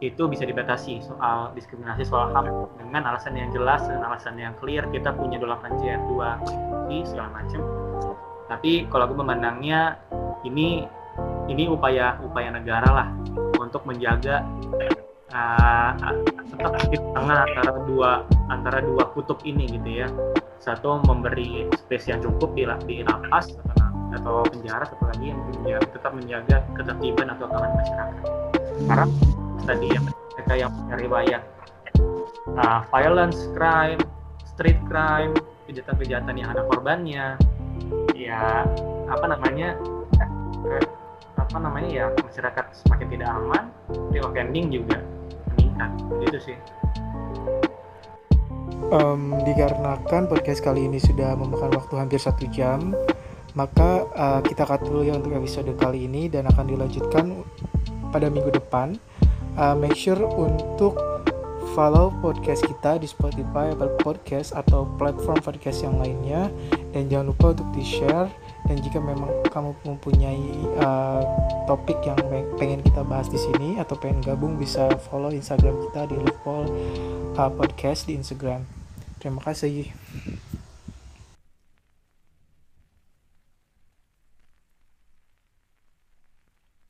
itu bisa dibatasi soal diskriminasi soal ham. Dengan alasan yang jelas dan alasan yang clear kita punya 8 JR 2 konstitusi segala macam. Tapi kalau gue memandangnya ini ini upaya upaya negara lah untuk menjaga uh, tetap di tengah antara dua antara dua kutub ini gitu ya. Satu memberi space yang cukup di, di lapas atau, penjara satu lagi yang tetap menjaga ketertiban atau keamanan masyarakat. Karena tadi yang mereka yang punya riwayat uh, violence crime street crime kejahatan-kejahatan yang ada korbannya ya apa namanya eh, apa namanya ya masyarakat semakin tidak aman reoffending juga menyenangkan gitu sih. Um, dikarenakan podcast kali ini sudah memakan waktu hampir satu jam maka uh, kita cut dulu ya untuk episode kali ini dan akan dilanjutkan pada minggu depan uh, make sure untuk follow podcast kita di Spotify, Apple Podcast atau platform podcast yang lainnya dan jangan lupa untuk di share dan jika memang kamu mempunyai uh, topik yang pengen kita bahas di sini atau pengen gabung bisa follow Instagram kita di Lupol uh, Podcast di Instagram. Terima kasih.